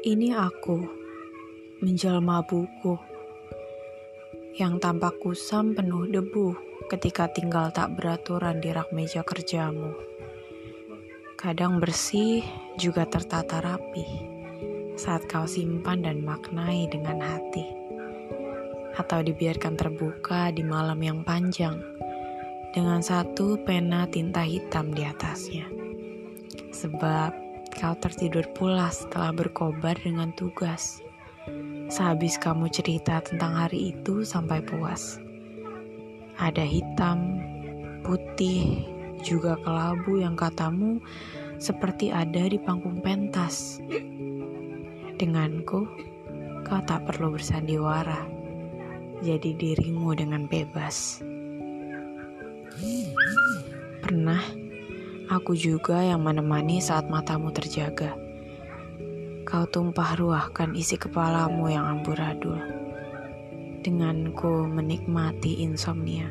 Ini aku, menjelma buku, yang tampak kusam penuh debu ketika tinggal tak beraturan di rak meja kerjamu. Kadang bersih, juga tertata rapi saat kau simpan dan maknai dengan hati. Atau dibiarkan terbuka di malam yang panjang dengan satu pena tinta hitam di atasnya. Sebab kau tertidur pula setelah berkobar dengan tugas. Sehabis kamu cerita tentang hari itu sampai puas. Ada hitam, putih, juga kelabu yang katamu seperti ada di panggung pentas. Denganku, kau tak perlu bersandiwara. Jadi dirimu dengan bebas. Pernah Aku juga yang menemani saat matamu terjaga. Kau tumpah ruahkan isi kepalamu yang amburadul. Denganku menikmati insomnia.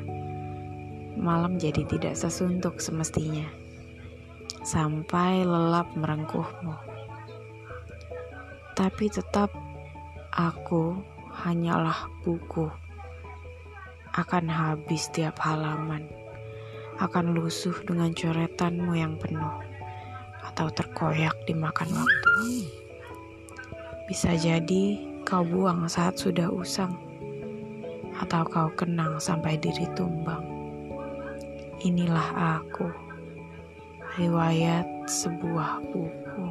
Malam jadi tidak sesuntuk semestinya. Sampai lelap merengkuhmu. Tapi tetap aku hanyalah buku. Akan habis tiap halaman akan lusuh dengan coretanmu yang penuh atau terkoyak dimakan waktu. Bisa jadi kau buang saat sudah usang atau kau kenang sampai diri tumbang. Inilah aku, riwayat sebuah buku.